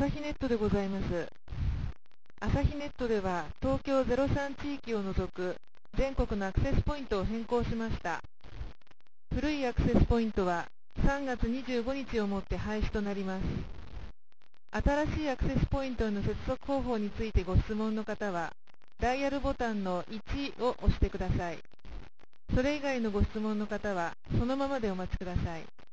朝日ネットでございます。朝日ネットでは東京03地域を除く全国のアクセスポイントを変更しました。古いアクセスポイントは3月25日をもって廃止となります。新しいアクセスポイントへの接続方法についてご質問の方は、ダイヤルボタンの1を押してください。それ以外のご質問の方は、そのままでお待ちください。